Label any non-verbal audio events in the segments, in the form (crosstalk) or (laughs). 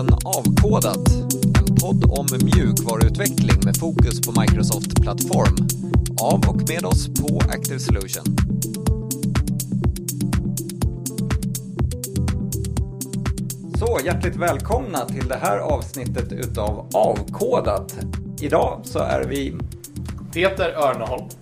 podden Avkodat. En podd om mjukvaruutveckling med fokus på Microsoft Plattform. Av och med oss på Active Solution. Så hjärtligt välkomna till det här avsnittet utav Avkodat. Idag så är vi Peter Örneholm.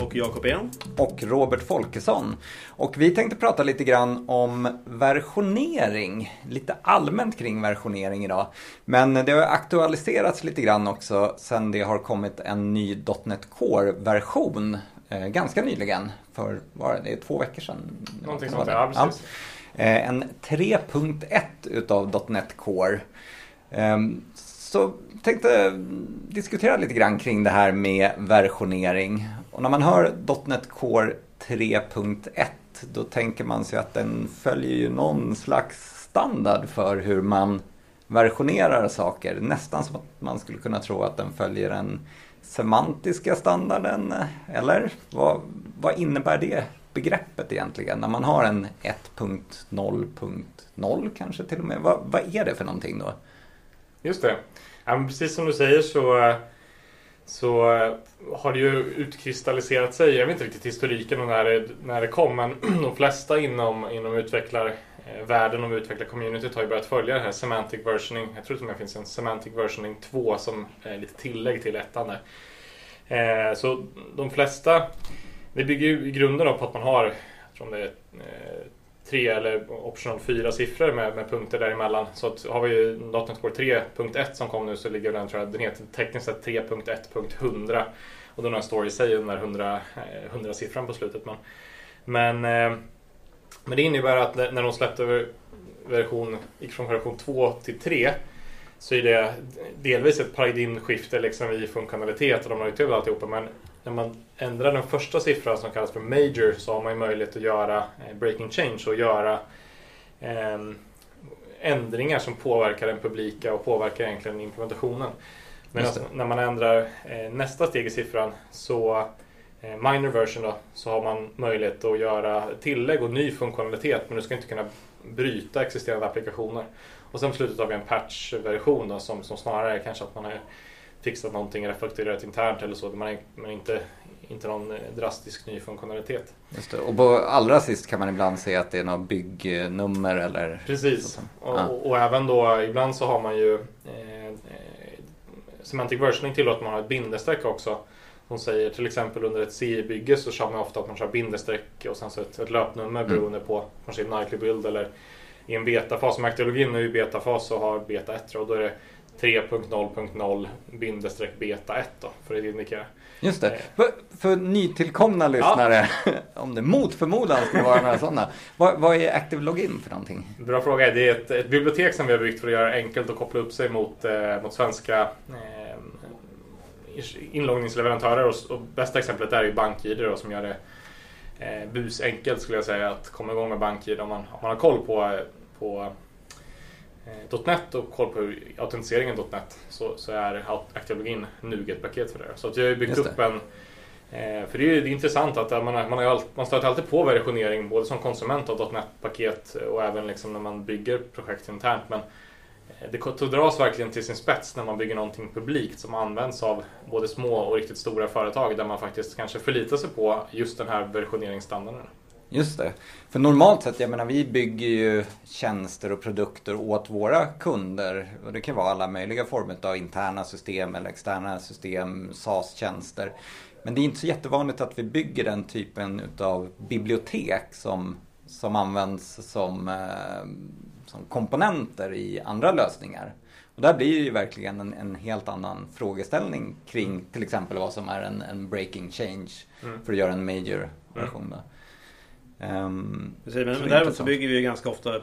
Och Jakob En. och Robert Folkesson. Och vi tänkte prata lite grann om versionering. Lite allmänt kring versionering idag. Men det har aktualiserats lite grann också sen det har kommit en ny .NET Core-version. Eh, ganska nyligen. För, vad är det, är två veckor sedan. Någonting sånt, var ja, precis. Eh, en 3.1 utav .NET Core. Ehm, så tänkte diskutera lite grann kring det här med versionering. Och när man hör .NET Core 3.1 då tänker man sig att den följer ju någon slags standard för hur man versionerar saker. Nästan som att man skulle kunna tro att den följer den semantiska standarden. Eller vad, vad innebär det begreppet egentligen? När man har en 1.0.0 kanske till och med. Vad, vad är det för någonting då? Just det. Ja, men precis som du säger så, så har det ju utkristalliserat sig. Jag vet inte riktigt historiken och när det, när det kom. Men (clears throat) de flesta inom, inom utvecklarvärlden eh, och utvecklarcommunityt har ju börjat följa det här semantic versioning. Jag tror att det finns en semantic versioning 2 som är lite tillägg till ettan där. Eh, Så de flesta, det bygger ju i grunden då på att man har, jag tror om det är eh, tre eller option fyra siffror med, med punkter däremellan. Så att har vi .NET Core 3.1 som kom nu så ligger den, tror jag, den heter tekniskt sett 3.1.100. Och den har en story i sig, den där 100, 100 siffran på slutet. Men, men, eh, men det innebär att när de släppte version, gick från version 2 till 3 så är det delvis ett paradigmskifte liksom i funktionalitet och de har utövat alltihopa. Men när man ändrar den första siffran som kallas för major så har man ju möjlighet att göra eh, breaking change och göra eh, ändringar som påverkar den publika och påverkar egentligen implementationen. Men det. när man ändrar eh, nästa steg i siffran så eh, minor version då, så har man möjlighet att göra tillägg och ny funktionalitet men du ska inte kunna bryta existerande applikationer. Och sen på slutet har vi en patch-version som, som snarare är kanske att man har fixat någonting, refaktorerat internt eller så, men, men inte, inte någon eh, drastisk ny funktionalitet. Och på allra sist kan man ibland se att det är något byggnummer eller Precis. Och, Ja. och, och även då, ibland så har man ju eh, eh, Semantic versioning tillåter man ha ett bindestreck också. Som säger till exempel under ett CI-bygge så kör man ofta att man kör bindestreck och sen så ett, ett löpnummer Mm. beroende på kanske en nightly build eller i en betafas. Som aktiologin nu i betafas så har beta 1 och då är det 3.0.0 bindestreck beta 1 då för att indikera. Just det. Eh. För, för nytillkomna lyssnare, (laughs) om det mot förmodan skulle vara några sådana. Vad, vad är Active Login för någonting? Bra fråga. Det är ett, ett bibliotek som vi har byggt för att göra det enkelt att koppla upp sig mot, eh, mot svenska eh, inloggningsleverantörer. Och, och bästa exemplet är ju BankID då, som gör det eh, busenkelt skulle jag säga att komma igång med BankID om man, om man har koll på, på eh, .NET och koll på hur autentiseringen .NET så, så är ActiveLogin NUGET-paket för det. Så att jag har ju byggt upp en Eh, För det är ju det är intressant att man, man, har man stöter alltid på versionering både som konsument av .NET-paket och även liksom när man bygger projekt internt. Men eh, det dras verkligen till sin spets när man bygger någonting publikt som används av både små och riktigt stora företag där man faktiskt kanske förlitar sig på just den här versioneringsstandarden. Just det. För normalt sett, jag menar vi bygger ju tjänster och produkter åt våra kunder. Och det kan vara alla möjliga former av interna system eller externa system, SAS-tjänster. Men det är inte så jättevanligt att vi bygger den typen utav bibliotek som, som används som, eh, som komponenter i andra lösningar. Och där blir det ju verkligen en, en helt annan frågeställning kring till exempel vad som är en, en breaking change Mm. för att göra en major version. Då. Ehm, Precis, men däremot så bygger vi ju ganska ofta eh,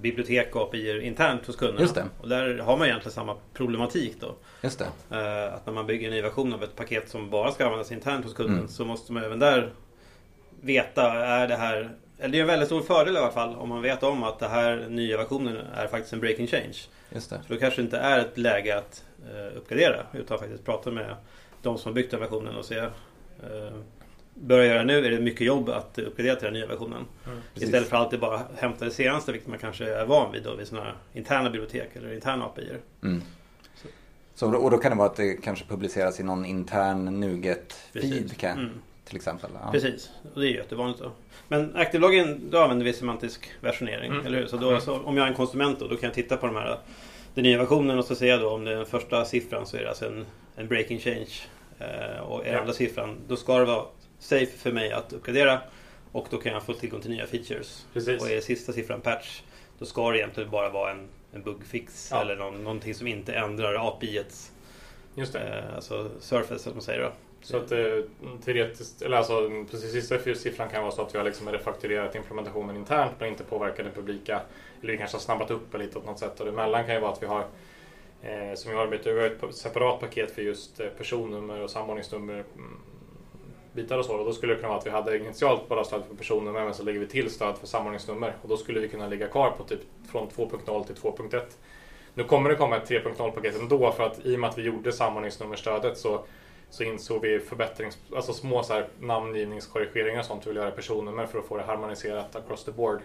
bibliotek och API internt hos kunderna. Just det. Och där har man egentligen samma problematik då. Just det. Eh, Att när man bygger en ny version av ett paket som bara ska användas internt hos kunden Mm. så måste man även där veta, är det här... Eller det är en väldigt stor fördel i alla fall om man vet om att det här nya versionen är faktiskt en breaking change. Just det. Så då kanske det inte är ett läge att eh, uppgradera utan faktiskt prata med de som har byggt den versionen och se börjar göra nu är det mycket jobb att uppgradera till den nya versionen. Mm. Istället för att alltid bara hämta det senaste, vilket man kanske är van vid då vid sådana interna bibliotek eller interna API. Mm. Så, och då kan det vara att det kanske publiceras i någon intern NuGet-feed kan, Mm. till exempel. Ja. Precis, och det är jättevanligt då. Men ActiveLogin, då använder vi semantisk versionering, Mm. eller hur? Så, då, Mm. så om jag är en konsument då, då kan jag titta på de här, den nya versionen och så ser jag då om det är den första siffran så är det alltså en, en breaking change. Eh, och är Ja. andra siffran, då ska det vara safe för mig att uppgradera och då kan jag få tillgång till nya features. Precis. Och är sista siffran patch, då ska det egentligen bara vara en, en bugfix Ja. eller någon, någonting som inte ändrar API-ets, Just det. eh, alltså surface som man säger då. Så att eh, teoretiskt, eller alltså precis sista siffran kan vara så att vi har liksom refakturerat implementationen internt men inte påverkar den publika. Eller vi kanske har snabbat upp det lite på något sätt. Och emellan kan ju vara att vi har eh, som vi har arbetat över ett separat paket för just eh, personnummer och samordningsnummer mm, bitar och så. Och då skulle det kunna vara att vi hade initialt bara stöd för personnummer men så lägger vi till stöd för samordningsnummer. Och då skulle vi kunna ligga kvar på typ från 2.0 till 2.1. Nu kommer det komma ett 3.0-paket ändå för att i och med att vi gjorde samordningsnummerstödet så så insåg vi förbättrings, alltså små så här namngivningskorrigeringar och sånt vi vill göra personnummer för att få det harmoniserat across the board.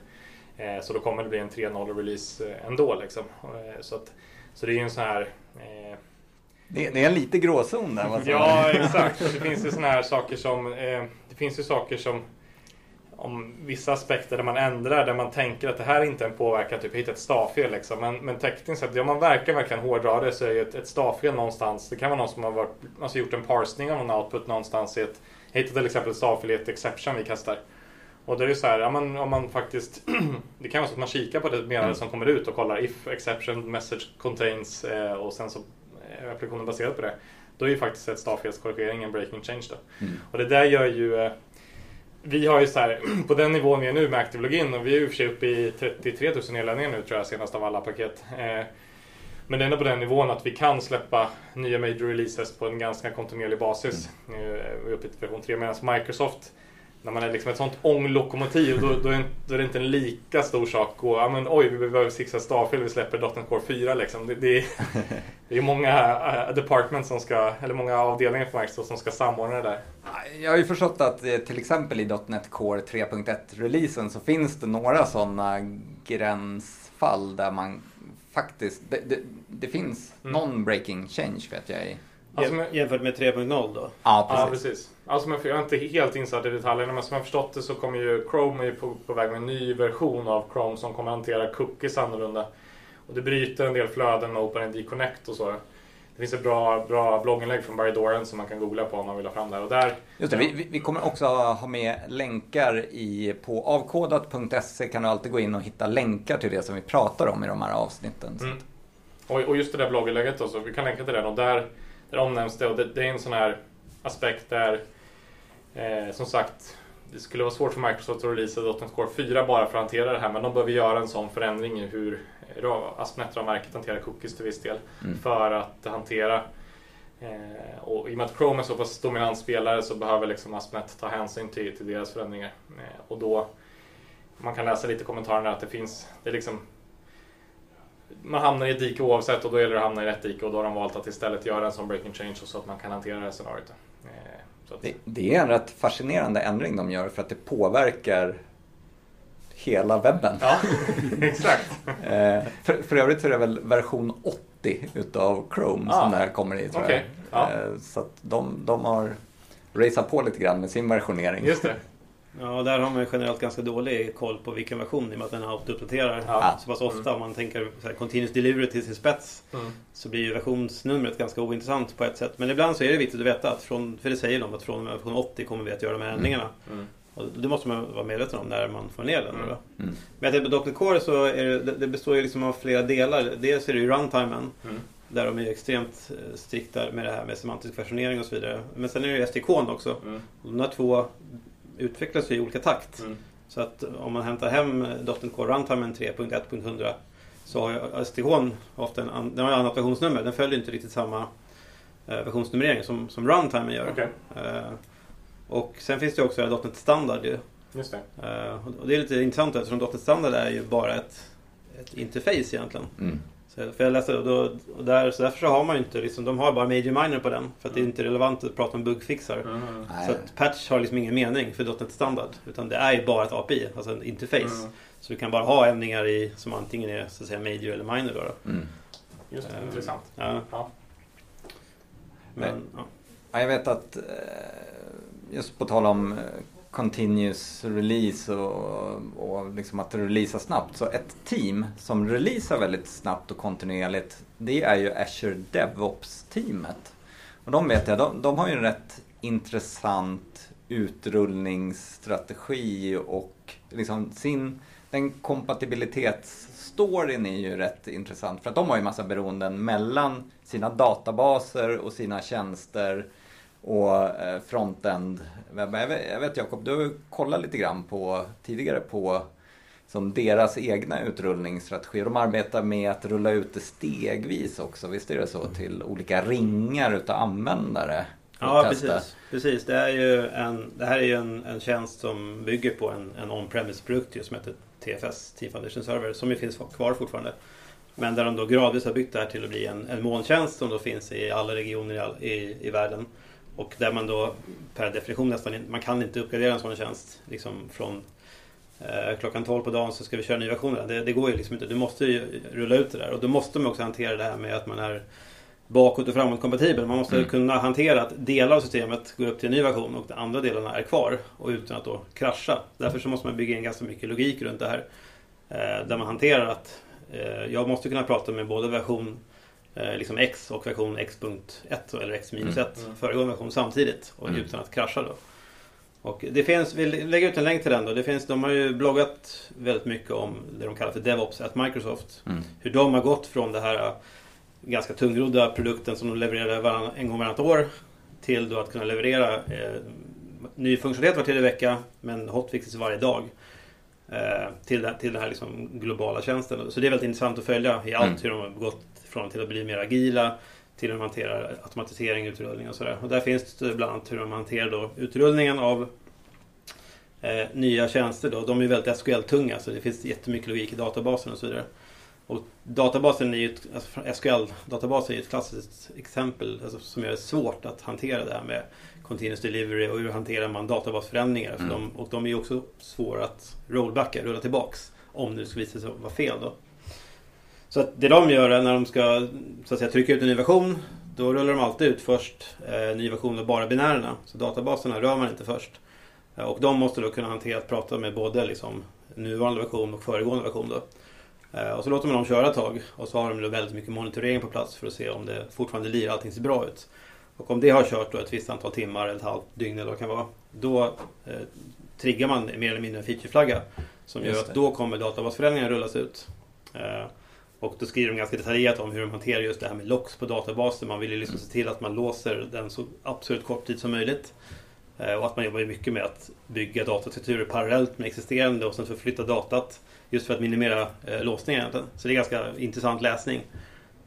Eh, så då kommer det bli en 3.0 release eh, ändå liksom. Eh, så, att, så det är ju en sån här eh, det, det är en lite gråzon där. Ja, exakt. (laughs) Det finns ju såna här saker som eh, Det finns ju saker som om vissa aspekter där man ändrar, där man tänker att det här inte är en påverkan, typ hitta ett stavfel liksom. Men, men tekniskt sett, om man verkar verkligen hårdra det så är ju ett, ett stavfel någonstans, det kan vara någon som har varit, alltså gjort en parsning av någon output någonstans i ett, jag hittade till exempel ett stavfel i ett exception vi kastar. Och det är ju så här, ja, men, om man faktiskt, (clears throat) det kan vara så att man kikar på det meddelande Mm. som kommer ut och kollar if exception message contains eh, och sen så applikationen baserad på det. Då är ju faktiskt ett stavfelskorrigering en breaking change då. Mm. Och det där gör ju eh, vi har ju så här, (clears throat) på den nivån vi är nu med Active Login och vi är ju för sig uppe i 33 000 nedladdningar nu tror jag senast av alla paket. Eh, Men det är ändå på den nivån att vi kan släppa nya major releases på en ganska kontinuerlig basis. Nu är vi uppe i version 3 medan Microsoft när man är liksom ett sånt ånglokomotiv då, då, är, då är det inte en lika stor sak att gå, ja men oj vi behöver fixa stavfel, vi släpper .NET Core 4 liksom. Det, det, är, (laughs) det är många uh, departments som ska, eller många avdelningar på Microsoft som ska samordna det där. Jag har ju förstått att eh, till exempel i .NET Core 3.1-releasen så finns det några sådana gränsfall där man faktiskt, det, det, det finns Mm. någon breaking change vet jag i. Alltså, Jämfört med 3.0 då? Ja, Ja, precis. precis. Alltså, men för jag är inte helt insatt i detaljerna, men som jag har förstått det så kommer ju Chrome är på, på väg med en ny version av Chrome som kommer hantera cookies annorlunda. Och det bryter en del flöden med OpenID Connect och så. Det finns ett bra, bra blogginlägg från Barry Doran som man kan googla på om man vill ha fram det. Och där, Just det, vi, vi- vi kommer också ha med länkar i, på avkodat.se kan du alltid gå in och hitta länkar till det som vi pratar om i de här avsnitten. Mm. Och, och just det där blogginlägget då, så vi kan länka till den och där, där omnämns det och det, det är en sån här aspekt där eh, som sagt det skulle vara svårt för Microsoft att releasa .NET Core 4 bara för att hantera det här men de behöver göra en sån förändring i hur ra- ASP.NET-ramverket hanterar cookies till viss del Mm. för att hantera eh, och i och med att Chrome är så pass dominant spelare så behöver liksom ASP.NET ta hänsyn till, till deras förändringar eh, och då man kan läsa lite i kommentarerna att det finns det är liksom man hamnar i ett dike oavsett och då gäller det att hamna i rätt dike och då har de valt att istället göra en sån breaking change så att man kan hantera det scenariot. Eh, Så att, det, det är en rätt fascinerande ändring de gör för att det påverkar hela webben. ja, (laughs) exakt. Eh, för, för övrigt så är det väl version 80 utav Chrome Ah. som det här kommer i tror Okej, jag. ja. Eh, så att de, de har raceat på lite grann med sin versionering. Just det. Ja, där har man generellt ganska dålig koll på vilken version i och med att den autouppdaterar Ja. så pass ofta. Om man tänker så här, continuous delivery till sin spets Mm. så blir ju versionsnumret ganska ointressant på ett sätt. Men ibland så är det viktigt att veta att från, för det säger de att från och med version 80 kommer vi att göra de här ändringarna. Mm. Och det måste man vara medveten om när man får ner den. Mm. Då. Mm. Men jag tänker på Dr. Core så är det, det består ju liksom av flera delar. Dels är det ju runtimen Mm. där de är extremt eh, strikta med det här med semantisk versionering och så vidare. Men sen är det ju SDK'n också. Mm. De här två utvecklas ju i olika takt. Mm. Så att om man hämtar hem .NET Core Runtimen 3.1.100 så har SDK'n ofta en, den har ett annat versionsnummer. Den följer inte riktigt samma eh, versionsnumrering som, som Runtimen gör. Okej, Eh, och sen finns det också .NET Standard ju. just det. Eh, och det är lite intressant eftersom .NET Standard är ju bara ett, ett interface egentligen. Mm. Så, för jag läste, och då, och där, så därför så har man ju inte, liksom, de har bara major minor på den. För att det är inte relevant att prata om bugfixar. Mm. Så att patch har liksom ingen mening för .NET standard. Utan det är ju bara ett API, alltså en interface. Mm. Så du kan bara ha ändringar i som antingen är så att säga major eller minor. Då, då. Mm. Just det, Eh, intressant. Ja, Ja. men, ja. Ja, jag vet att eh, just på tal om eh, continuous release och, och liksom att releasa snabbt. Så ett team som releasar väldigt snabbt och kontinuerligt det är ju Azure DevOps-teamet. Och de vet jag, de, de har ju en rätt intressant utrullningsstrategi och liksom sin, den kompatibilitetsstoryn är ju rätt intressant för att de har ju massa beroenden mellan sina databaser och sina tjänster och eh, frontend. Jag vet, Jakob, du har kollat lite grann på tidigare på som deras egna utrullningsstrategier. De arbetar med att rulla ut det stegvis också, visst är det så? Till olika ringar utav användare. Ja, testa. precis. precis. Det, är ju en, det här är ju en, en tjänst som bygger på en, en on-premise-produkt som heter TFS, Team Foundation Server, som ju finns kvar fortfarande. Men där de då gradvis har byggt det här till att bli en, en molntjänst som då finns i alla regioner i, all, i, i världen. Och där man då per definition nästan man kan inte uppgradera en sån tjänst liksom från eh, klockan 12 på dagen så ska vi köra nya versioner. Det, det går ju liksom inte. Du måste ju rulla ut det där och då måste man också hantera det här med att man är bakåt och framåt kompatibel. Man måste Mm. kunna hantera att delar av systemet går upp till en ny version och de andra delarna är kvar och utan att då krascha. Därför så måste man bygga in ganska mycket logik runt det här. Eh, där man hanterar att eh, jag måste kunna prata med både version liksom X och version X.1 eller X-1 Mm. föregående version samtidigt och Mm. utan att krascha då. Och det finns, vi lägger ut en länk till den då. Det finns, de har ju bloggat väldigt mycket om det de kallar för DevOps at Microsoft. Mm. Hur de har gått från det här äh, ganska tungrodda produkten som de levererade varann, en gång varannat år till då att kunna leverera eh, ny funktionalitet var tredje vecka men hotfixes varje dag. Eh, till, till den här liksom globala tjänsten. Så det är väldigt intressant att följa i allt Mm. hur de har gått från till att bli mer agila till hur de hanterar automatisering, utrullning och sådär. Och där finns det bland annat hur de hanterar då utrullningen av eh, nya tjänster. Då. De är väldigt SQL-tunga så det finns jättemycket logik i databasen och så vidare. Och databasen är ju ett, alltså SQL-databasen är ett klassiskt exempel alltså, som gör det svårt att hantera det här med continuous delivery och hur hanterar man databasförändringar. För Mm. de, och de är ju också svåra att rollbacka, rulla tillbaks om det skulle visa sig vara fel. Då. Så att det de gör är när de ska så att säga, trycka ut en ny version då rullar de alltid ut först eh, ny version av bara binärerna. Så databaserna rör man inte först. Eh, och de måste då kunna hantera att prata med både liksom, nuvarande version och föregående version. Då. Eh, och så låter man dem köra ett tag och så har de då väldigt mycket monitorering på plats för att se om det fortfarande lirar, allting ser bra ut. Och om det har kört då ett visst antal timmar, eller ett halvt dygn eller vad det kan vara, då eh, triggar man mer eller mindre en featureflagga som gör att då kommer databasförändringar rullas ut. Eh, och då skriver de ganska detaljerat om hur de hanterar just det här med locks på databaser. Man vill ju liksom se till att man låser den så absolut kort tid som möjligt. Eh, Och att man jobbar mycket med att bygga datastrukturer parallellt med existerande och sen förflytta datat. Just för att minimera eh, låsningar egentligen. Så det är ganska intressant läsning.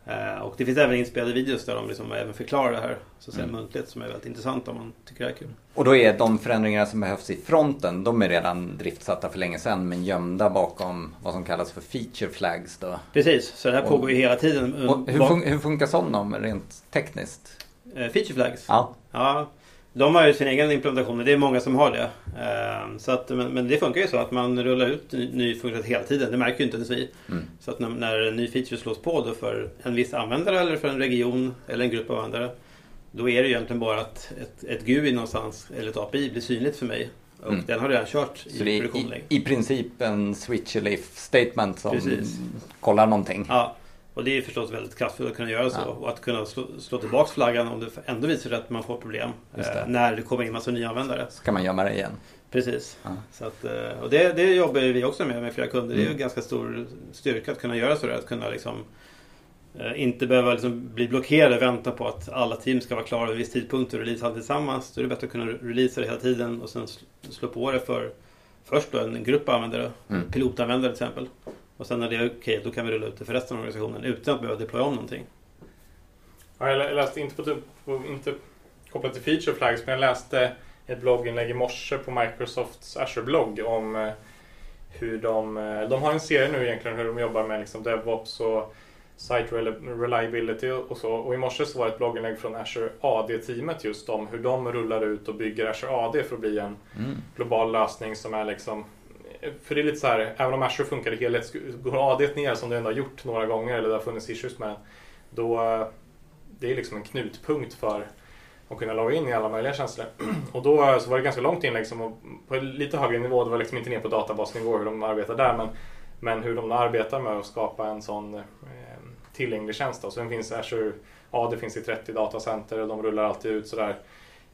Eh, Och det finns även inspelade videos där de liksom även förklarar det här så att säga, Mm. muntligt som är väldigt intressant om man tycker det är kul. Och då är de förändringar som behövs i fronten, de är redan driftsatta för länge sedan men gömda bakom vad som kallas för feature flags då. Precis, så det här Och- pågår ju hela tiden. Hur, fun- hur funkar sådana rent tekniskt? Eh, Feature flags? Ja, Ja, de har ju sin egen implementation. Det är många som har det. Ehm, Så att, men, men det funkar ju så att man rullar ut ny, funktionalitet hela tiden. Det märker ju inte ens vi. Mm. Så att när, när en ny feature slås på då för en viss användare eller för en region eller en grupp av användare. Då är det ju egentligen bara att ett, ett GUI någonstans eller ett API blir synligt för mig. Och Mm. den har redan kört i produktion i, länge. i princip en switch eller if statement som Precis. kollar någonting. Ja, och det är förstås väldigt kraftfullt att kunna göra så. Ja. Och att kunna slå, slå tillbaks flaggan om det ändå visar sig att man får problem. Just det. eh, när det kommer in massa nya användare. Så kan man gömma det igen. Precis. Ja. Så att, eh, och det, det jobbar vi också med med flera kunder. Det är ju Mm. ganska stor styrka att kunna göra sådär. Att kunna liksom, eh, inte behöva liksom bli blockerade och vänta på att alla team ska vara klara vid en viss tidpunkt och releasa allt tillsammans. Då är det bättre att kunna releasa det hela tiden och sen sl- slå på det för först då en grupp användare, Mm. pilotanvändare till exempel. Och sen när det är okej, då kan vi rulla ut det för resten av organisationen utan att behöva deploya om någonting. Ja, jag lä- jag läste inte, på, på, inte kopplat till feature flags men jag läste ett blogginlägg i morse på Microsofts Azure-blogg om eh, hur de... eh, De har en serie nu egentligen hur de jobbar med liksom DevOps och site reliability och så. Och i morse så var det ett blogginlägg från Azure AD-teamet just om hur de rullar ut och bygger Azure AD för att bli en mm. global lösning som är liksom för det är lite så här, även om Azure funkar i helhet, går AD ner som det ändå har gjort några gånger eller det har funnits issues med den, då eh, det är liksom en knutpunkt för att kunna logga in i alla möjliga tjänster. (clears throat) Och då eh, så var det ganska långt inlägg liksom, på lite högre nivå, det var liksom inte ner på databasnivå hur de arbetar där, men, men hur de arbetar med att skapa en sån eh, tillgänglig tjänst. Då. Sen finns Azure, AD finns i 30 datacenter och de rullar alltid ut sådär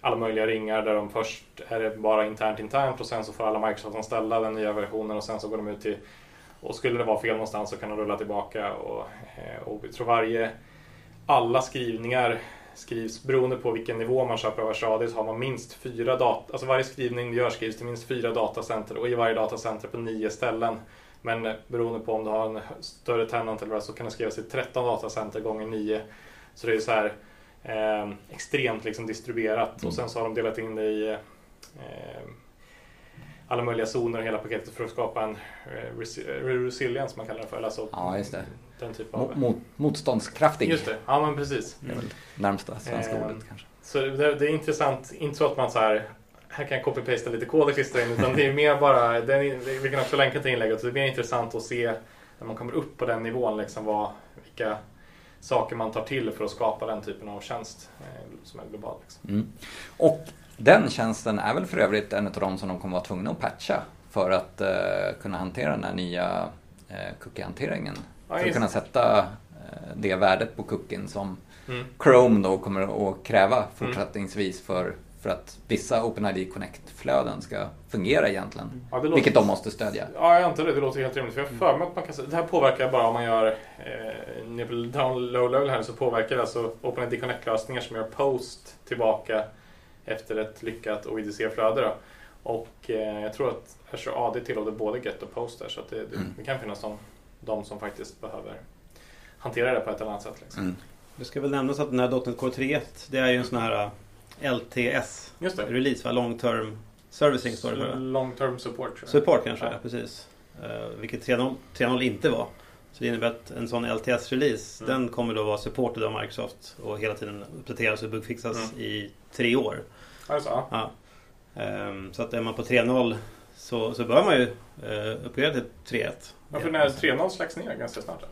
alla möjliga ringar där de först är det bara internt internt och sen så får alla Microsoft-anställda den nya versionen och sen så går de ut till och skulle det vara fel någonstans så kan de rulla tillbaka och, eh, och jag tror varje alla skrivningar skrivs beroende på vilken nivå man köper av Ashadi så har man minst fyra data, alltså varje skrivning du gör skrivs till minst fyra datacenter och i varje datacenter på nio ställen. Men eh, beroende på om du har en större tenant eller vad så kan det skrivas till 13 datacenter gånger 9. Så det är så här eh, extremt liksom distribuerat mm. och sen så har de delat in det i eh, alla möjliga zoner i hela paketet för att skapa en eh, resilience man kallar det för. Alltså, ja, just det. Den typ av... Mot, motståndskraftig. Just det, ja men precis. Det är väl närmsta svenska eh, ordet kanske. Så det, det, är intressant, inte så att man så här här kan jag copy-pasta lite kod och klistra in utan det är mer bara, är, vi kan också länka till inlägget, så det är mer intressant att se när man kommer upp på den nivån liksom vad, vilka saker man tar till för att skapa den typen av tjänst eh, som är global. Liksom. Mm. Och den tjänsten är väl för övrigt en av de som de kommer vara tvungna att patcha för att uh, kunna hantera den här nya uh, cookie-hanteringen. Ja, för att kunna sätta uh, det värdet på cookien som mm. Chrome då kommer att kräva fortsättningsvis för för att vissa OpenID Connect-flöden ska fungera egentligen. Ja, låter... Vilket de måste stödja. Ja, jag antar det. Det låter helt rimligt. För jag har för mig att man kan... Det här påverkar bara om man gör eh, down low level här så påverkar det alltså OpenID Connect-lösningar som gör post tillbaka efter ett lyckat OIDC-flöde. Och eh, jag tror att Azure AD tillåter både get och post där så att det, det, mm. det kan finnas de, de, som faktiskt behöver hantera det på ett eller annat sätt. Liksom. Mm. Det ska väl nämnas att den här .NET Core 3.1 det är ju en sån här LTS Just det. release, va? Long Term Servicing står det. Long Term Support. Support kanske, ja. precis. Uh, vilket 3.0 inte var. Så det innebär att en sån LTS-release mm. den kommer då vara supported av Microsoft och hela tiden uppdateras och bugfixas mm. i tre år. Alltså. Ja. Um, så att är man på 3.0 så, så bör man ju uh, uppgradera till 3.1. Ja, för när 3.0 släcks ner ganska snart?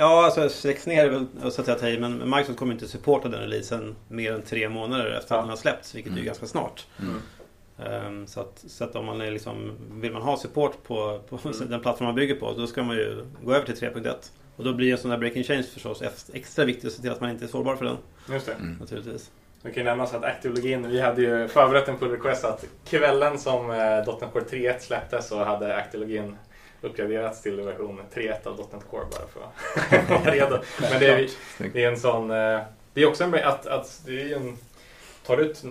Ja, alltså släcks ner är väl så att säga att men Microsoft kommer inte supporta den releasen mer än tre månader efter att den har släppts, vilket mm. är ganska snart. Mm. Um, så, att, så att om man är liksom, vill man ha support på, på mm. (laughs) den plattform man bygger på, då ska man ju gå över till 3.1. Och då blir en sån här breaking change förstås extra viktig att se till att man inte är sårbar för den. Just det. Mm. Naturligtvis. Det kan nämnas att Active Login, vi hade ju förberett en pull request att kvällen som eh, .NET Core 3.1 släpptes så hade Active Login uppgraderats till version 3.1 av .NET Core bara för att (laughs) vara redo. Men det är, det är en sån... Eh, det är också en... Att, att det är en... Tar ut...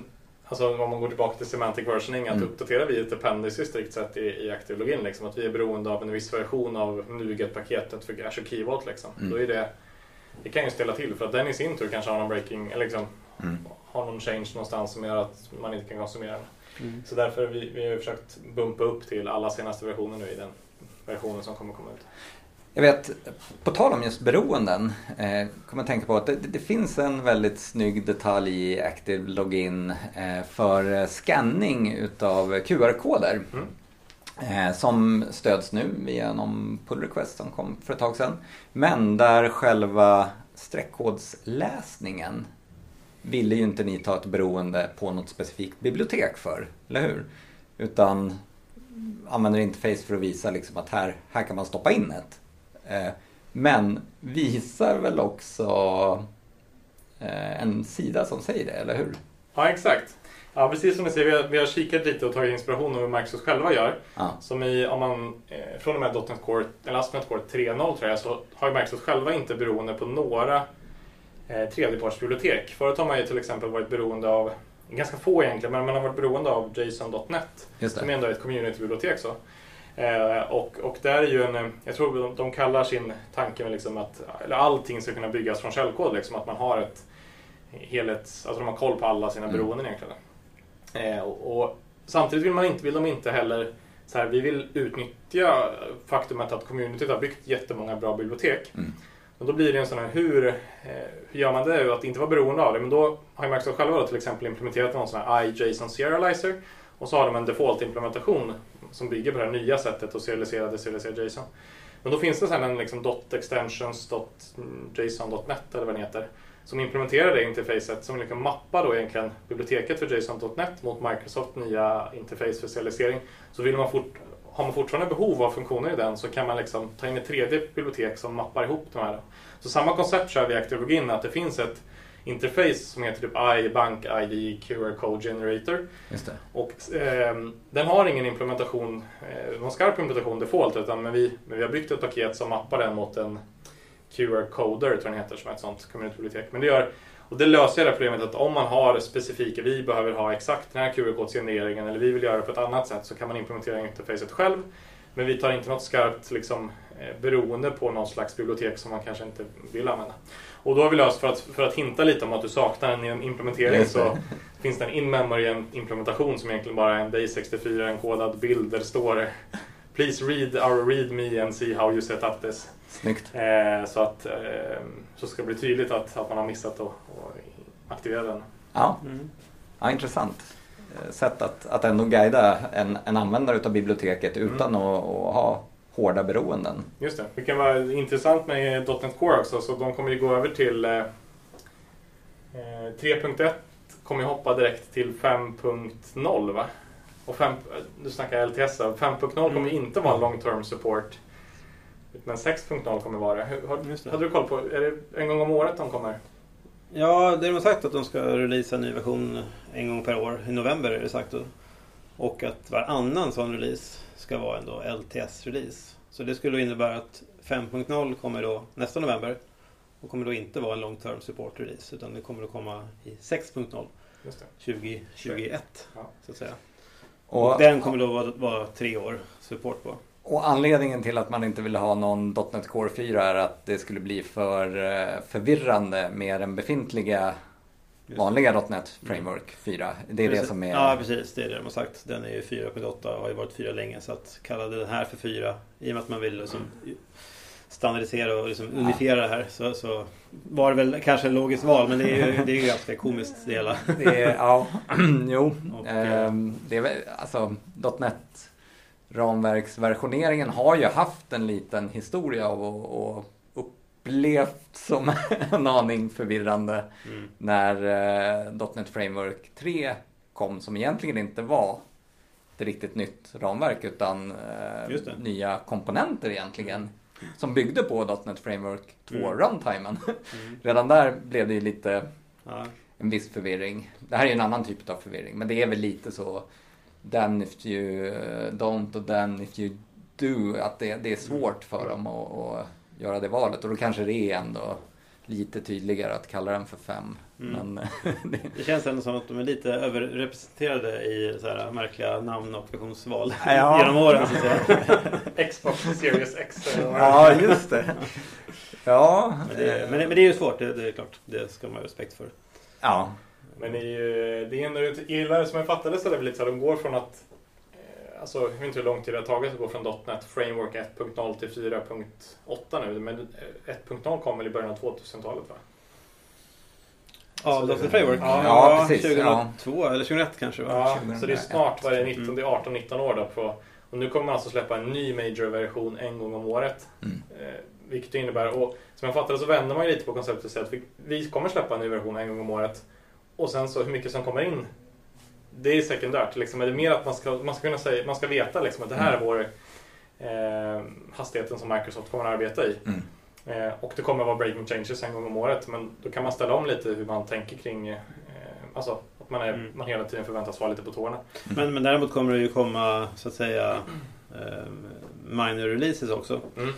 Alltså om man går tillbaka till semantic versioning, att mm. uppdatera vi ett dependency strikt sett i, i Active Login. Liksom, att vi är beroende av en viss version av NuGet-paketet för Azure Key Vault. Liksom. Mm. Då är det, det kan ju ställa till för att den i sin tur kanske har någon breaking, eller liksom, mm. har någon change någonstans som gör att man inte kan konsumera den. Mm. Så därför har vi, vi har försökt bumpa upp till alla senaste versioner nu i den versionen som kommer komma ut. Jag vet, på tal om just beroenden, eh, kommer jag tänka på att det, det, finns en väldigt snygg detalj i Active Login eh, för scanning utav QR-koder. Mm. Eh, som stöds nu genom pull request som kom för ett tag sedan. Men där själva streckkodsläsningen ville ju inte ni ta ett beroende på något specifikt bibliotek för, eller hur? Utan använder interface för att visa liksom att här, här kan man stoppa in ett. Eh, men visar väl också eh, en sida som säger det, eller hur? Ja, exakt. Ja, precis som ni ser, vi har, vi har kikat lite och tagit inspiration av vad Microsoft själva gör. Ja. Som i, om man, eh, från och med .NET Core, eller ASP.NET Core 3.0 tror jag, så har Microsoft själva inte beroende på några eh, tredjepartsbibliotek. Förut har man ju till exempel varit beroende av ganska få egentligen, men man har varit beroende av JSON.NET som ändå är ett communitybibliotek. Så. Eh, och, och där är ju en, jag tror de, de kallar sin tanke med liksom att eller allting ska kunna byggas från källkod, liksom att man har ett helhets, alltså de har koll på alla sina mm. beroenden egentligen. Eh, och, och, samtidigt vill, man inte, vill de inte heller så här, vi vill utnyttja faktumet att communityt har byggt jättemånga bra bibliotek. Mm. Men då blir det en sån här, hur, eh, hur gör man det? Att inte vara beroende av det. Men då har ju Microsoft själva då till exempel implementerat någon sån här iJSON serializer. Och så har de en default-implementation som bygger på det här nya sättet att serialisera deserialisera JSON. Men då finns det sen en liksom dot extensions, dot mm, JSON.net eller vad den heter. Som implementerar det interfacet som liksom mappar då egentligen biblioteket för JSON.net mot Microsoft nya interface för serialisering. Så vill man fort, har man fortfarande behov av funktioner i den så kan man liksom ta in ett tredje bibliotek som mappar ihop de här. Så samma koncept kör vi i ActiveLogin, att det finns ett interface som heter typ I, Bank ID, QR Code Generator. Och eh, den har ingen implementation, eh, någon skarp implementation default, utan men vi, men vi har byggt ett paket som mappar den mot en QR-coder, tror jag den heter, som är ett sånt communitybibliotek. Men det gör och det löser det problemet att om man har specifika, vi behöver ha exakt den här QR-kodsgenereringen eller vi vill göra det på ett annat sätt så kan man implementera interfacet själv. Men vi tar inte något skarpt liksom, eh, beroende på någon slags bibliotek som man kanske inte vill använda. Och då har vi löst, för att, för att hinta lite om att du saknar en implementering, så (laughs) finns det en in-memory implementation som egentligen bara är en Day64-enkodad bild där det står Please read our readme and see how you set up this. Snyggt. Eh, så att eh, så ska det bli tydligt att, att man har missat att aktivera den. Ja, mm. ja intressant. Eh, sätt att, att ändå guida en, en användare av biblioteket utan mm. att, att, ha hårda beroenden. Just det. Det kan vara intressant med .NET Core också, så de kommer ju gå över till eh, 3.1 eh, kommer ju hoppa direkt till 5.0 va? Och 5, du snackar LTS, 5.0 kommer mm. inte vara long term support. Men 6.0 kommer vara det. Har, hade du koll på, är det en gång om året de kommer? Ja, det har sagt att de ska releasa en ny version en gång per år. I november är det sagt. Då. Och att varannan sån release ska vara en LTS-release. Så det skulle innebära att 5.0 kommer då nästa november. Och kommer då inte vara en long term support release utan det kommer att komma i 6.0 2021. Ja. Så att säga. Och, och den kommer då vara, vara tre år support på. Och anledningen till att man inte vill ha någon .NET Core 4 är att det skulle bli för eh, förvirrande med den befintliga vanliga .NET mm. Framework 4. Det är precis. det som är... Ja precis, det är det de har sagt. Den är ju 4.8 och har ju varit 4 länge. Så att kalla den här för 4 i och med att man vill liksom standardisera och liksom unifiera det här så, så var det väl kanske ett logiskt val men det är ju, (laughs) det är ju ganska komiskt det hela. Det är, ja, (clears throat) jo. Och, ehm, det är väl, alltså .NET ramverksversioneringen har ju haft en liten historia av att upplevt som (laughs) en aning förvirrande mm. när eh, .NET Framework 3 kom som egentligen inte var ett riktigt nytt ramverk utan eh, nya komponenter egentligen. Som byggde på .NET Framework 2 mm. runtimen. (laughs) Mm. Redan där blev det ju lite ja. en viss förvirring. Det här är ju en annan typ av förvirring men det är väl lite så then if you eh, don't och then if you do. Att det, det är svårt för dem att, att göra det valet och då kanske det är ändå lite tydligare att kalla den för fem. Mm. Men, (laughs) det... det... känns ändå som att de är lite överrepresenterade i så här märkliga namn och versionsval ja. (laughs) genom åren. (laughs) Xbox Series X. ja, just det. Ja. Men det, men, men det är ju svårt, det, det, är klart. Det ska man ha respekt för. Ja. Men det är ju, det är ändå, jag gillar som jag fattade så är det lite så att de går från att alltså, jag vet inte hur lång tid det har tagit att gå från .NET Framework 1.0 till 4.8 nu. Men 1.0 kom väl i början av 2000-talet va? Ja, alltså, .NET Framework? Ja, ja precis. 2002 ja. eller 2001 kanske? Va? Ja, 2001. så det är snart var det 19, 18-19 år då på och nu kommer man alltså släppa en ny major-version en gång om året. Mm. Eh, vilket innebär, och som jag fattar det så vänder man ju lite på konceptet och säger att vi, vi kommer släppa en ny version en gång om året. Och sen så hur mycket som kommer in det är sekundärt. Liksom. Det är mer att man ska, man ska kunna säga, man ska veta liksom, att det här är mm. vår eh, hastigheten som Microsoft kommer att arbeta i. Mm. Eh, och det kommer att vara breaking changes en gång om året. Men då kan man ställa om lite hur man tänker kring eh, alltså, att man, är, mm. man hela tiden förväntas vara lite på tårna. Mm. Men, men däremot kommer det ju komma så att säga eh, minor releases också. Mm.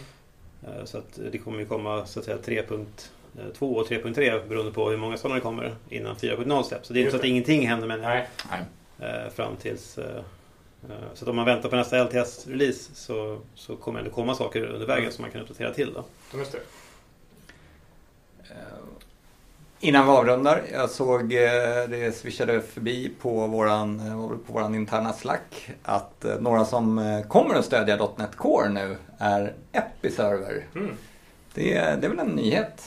Eh, så att det kommer ju komma så att säga 3.2 och 3.3 beroende på hur många sådana det kommer innan 4.0 släpps. Så det är inte så att ingenting händer med Nej. Eh, fram tills... Eh, eh, så att om man väntar på nästa LTS-release så, så kommer det komma saker under vägen mm. som man kan uppdatera till. Då. Just det. Innan vi avrundar, jag såg det swishade förbi på våran, på våran interna Slack att några som kommer att stödja .NET Core nu är Episerver. Mm. Det, det är väl en nyhet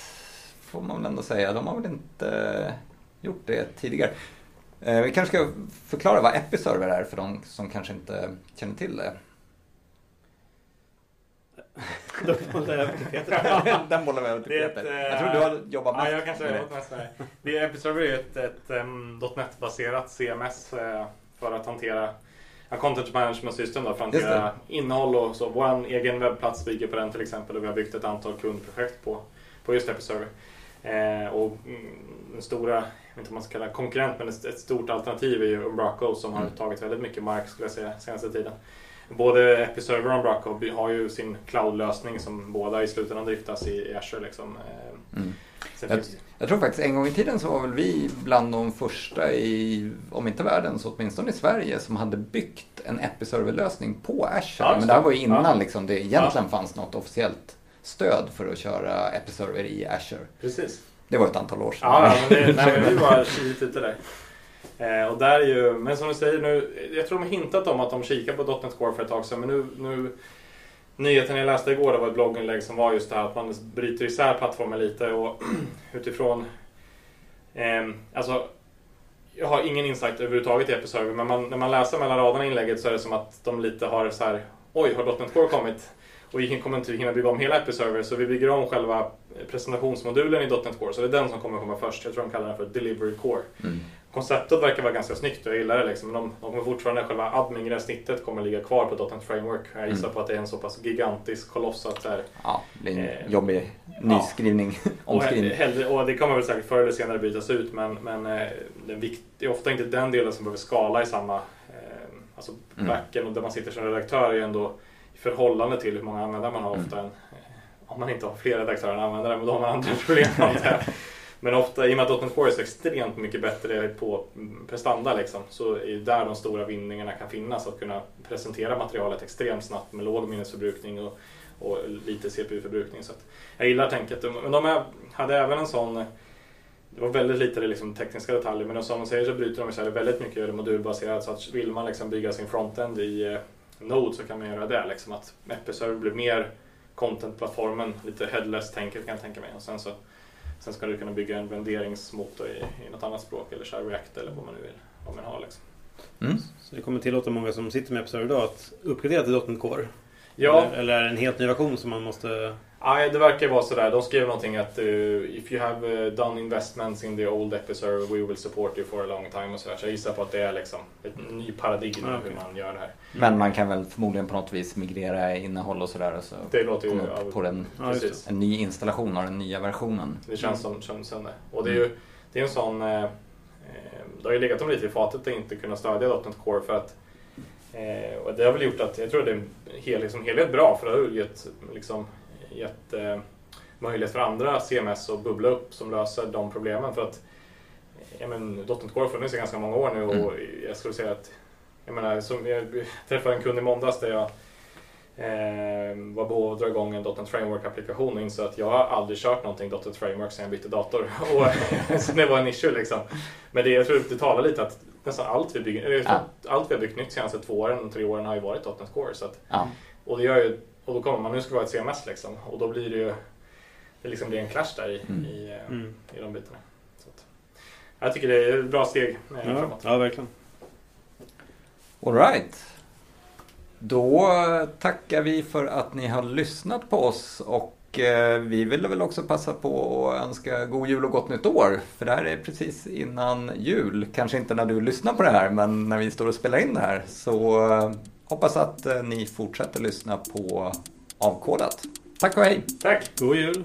får man väl ändå säga. De har väl inte gjort det tidigare. Eh, Vi kanske ska förklara vad Episerver är för de som kanske inte känner till det. (laughs) Då till Peter. Den bollen var över till Det ett, Peter. eh, Jag tror du har jobbat mest Ja, jag kanske med jobbat mest med det. det. är Episerver är ett, ett um, .NET-baserat CMS eh, för att hantera ja, Content Management System då, för att hantera innehåll och så. Vår egen webbplats bygger på den till exempel och vi har byggt ett antal kundprojekt på, på just Episerver. Eh, och mm, den stora, jag vet inte om man ska kalla konkurrent, men ett, ett stort alternativ är ju Umbraco som har Mm. tagit väldigt mycket mark skulle jag säga senaste tiden. Både Episerver och Umbraco har ju sin cloud-lösning som båda i slutändan driftas i, Azure. Liksom. Eh, Mm. Jag, jag tror faktiskt en gång i tiden så var väl vi bland de första i, om inte världen så åtminstone i Sverige som hade byggt en Episerver-lösning på Azure. Ja, Men det här var ju innan Ja. liksom, det egentligen fanns något officiellt stöd för att köra Episerver i Azure. Precis. Det var ett antal år sedan. Ja, men, det, nej, men vi var tidigt ute där. Eh, och där är ju, men som du säger nu, jag tror de har hintat om att de kikar på .NET Core för ett tag sedan. Men nu, nu nyheten jag läste igår det var ett blogginlägg som var just det här att man bryter isär plattformen lite och (clears throat) utifrån eh, alltså jag har ingen insight överhuvudtaget i Episerver men man, när man läser mellan raderna i inlägget så är det som att de lite har så här Oj, har .NET Core kommit? Och vi kommer inte hinna bygga om hela Episerver så vi bygger om själva presentationsmodulen i .NET Core. Så det är den som kommer komma först. Jag tror de kallar den för Delivery Core. Mm. Konceptet verkar vara ganska snyggt och jag gillar det. Liksom. Men de, de kommer fortfarande, själva admin-gränssnittet kommer ligga kvar på .NET Framework. Jag gissar Mm. på att det är en så pass gigantisk koloss att det är Ja, det en Eh, jobbig nyskrivning, och, (laughs) omskrivning. hellre, och det kommer väl säkert förr eller senare bytas ut men, men eh, den vikt, det är ofta inte den delen som behöver skala i samma... Eh, alltså Mm. backen och där man sitter som redaktör är ju ändå förhållande till hur många användare man har Mm. ofta en... eh, Om man inte har fler redaktörer än användare, men då har man andra (laughs) problem. Men ofta, i och med att .NET Core är så extremt mycket bättre på mm, prestanda liksom, så är det där de stora vinningarna kan finnas. Att kunna presentera materialet extremt snabbt med låg minnesförbrukning och, och lite CPU-förbrukning. Så jag gillar tänket. Men de hade även en sån det var väldigt lite liksom, tekniska detaljer men som de säger så bryter de isär väldigt mycket modulbaserat så att vill man liksom bygga sin frontend i eh, Node så kan man göra det. Liksom, att Episerver blir mer content-plattformen, lite headless-tänket kan jag tänka mig. Och sen, så, sen ska du kunna bygga en renderingsmotor i, i något annat språk eller så här React eller vad man nu vill vad man har. Liksom. Mm. Så det kommer tillåta många som sitter med Episerver idag att uppgradera till .NET Core. Ja, Eller, eller är det en helt ny version som man måste... Nej, det verkar vara sådär. De skrev någonting att uh, if you have uh, done investments in the old Episerver we will support you for a long time och sådär. Så jag gissar på att det är liksom ett ny paradigm Ah, hur man gör det här. Men man kan väl förmodligen på något vis migrera innehåll och sådär. och Så Det låter ju... Ja, upp på den, Ja, en ny installation av den nya versionen. Det känns som, som, som det. Och det är ju det är en sån... Eh, eh, det har ju legat dem lite i fatet att inte kunna stödja .NET Core för att eh, och det har väl gjort att jag tror det är hel, liksom, helhet bra för det har ju gett, liksom, gett möjlighet för andra CMS att bubbla upp som löser de problemen. För att ja, men, .NET Core har funnits i ganska många år nu och jag skulle säga att jag, menar, som jag träffade en kund i måndags där jag eh, var på att dra igång en .NET Framework-applikation och insåg att jag har aldrig kört någonting .NET Framework sedan jag bytte dator. (laughs) Och, (laughs) så det var en issue liksom. Men det, jag tror det talar lite att nästan allt vi, bygger, att allt vi har byggt nytt de senaste två åren, tre åren har ju varit .NET Core. Så att, Ja. och, det gör ju, och då kommer man, nu ska vi ha ett CMS liksom. Och då blir det ju det liksom blir en clash där i, Mm. i, eh, Mm. i de bitarna. Så att, jag tycker det är ett bra steg eh, Ja, framåt. ja, verkligen. Alright. Då tackar vi för att ni har lyssnat på oss och eh, vi ville väl också passa på att önska god jul och gott nytt år. För det här är precis innan jul. Kanske inte när du lyssnar på det här men när vi står och spelar in det här. Så hoppas att eh, ni fortsätter lyssna på Avkodat. Tack och hej! Tack! God jul!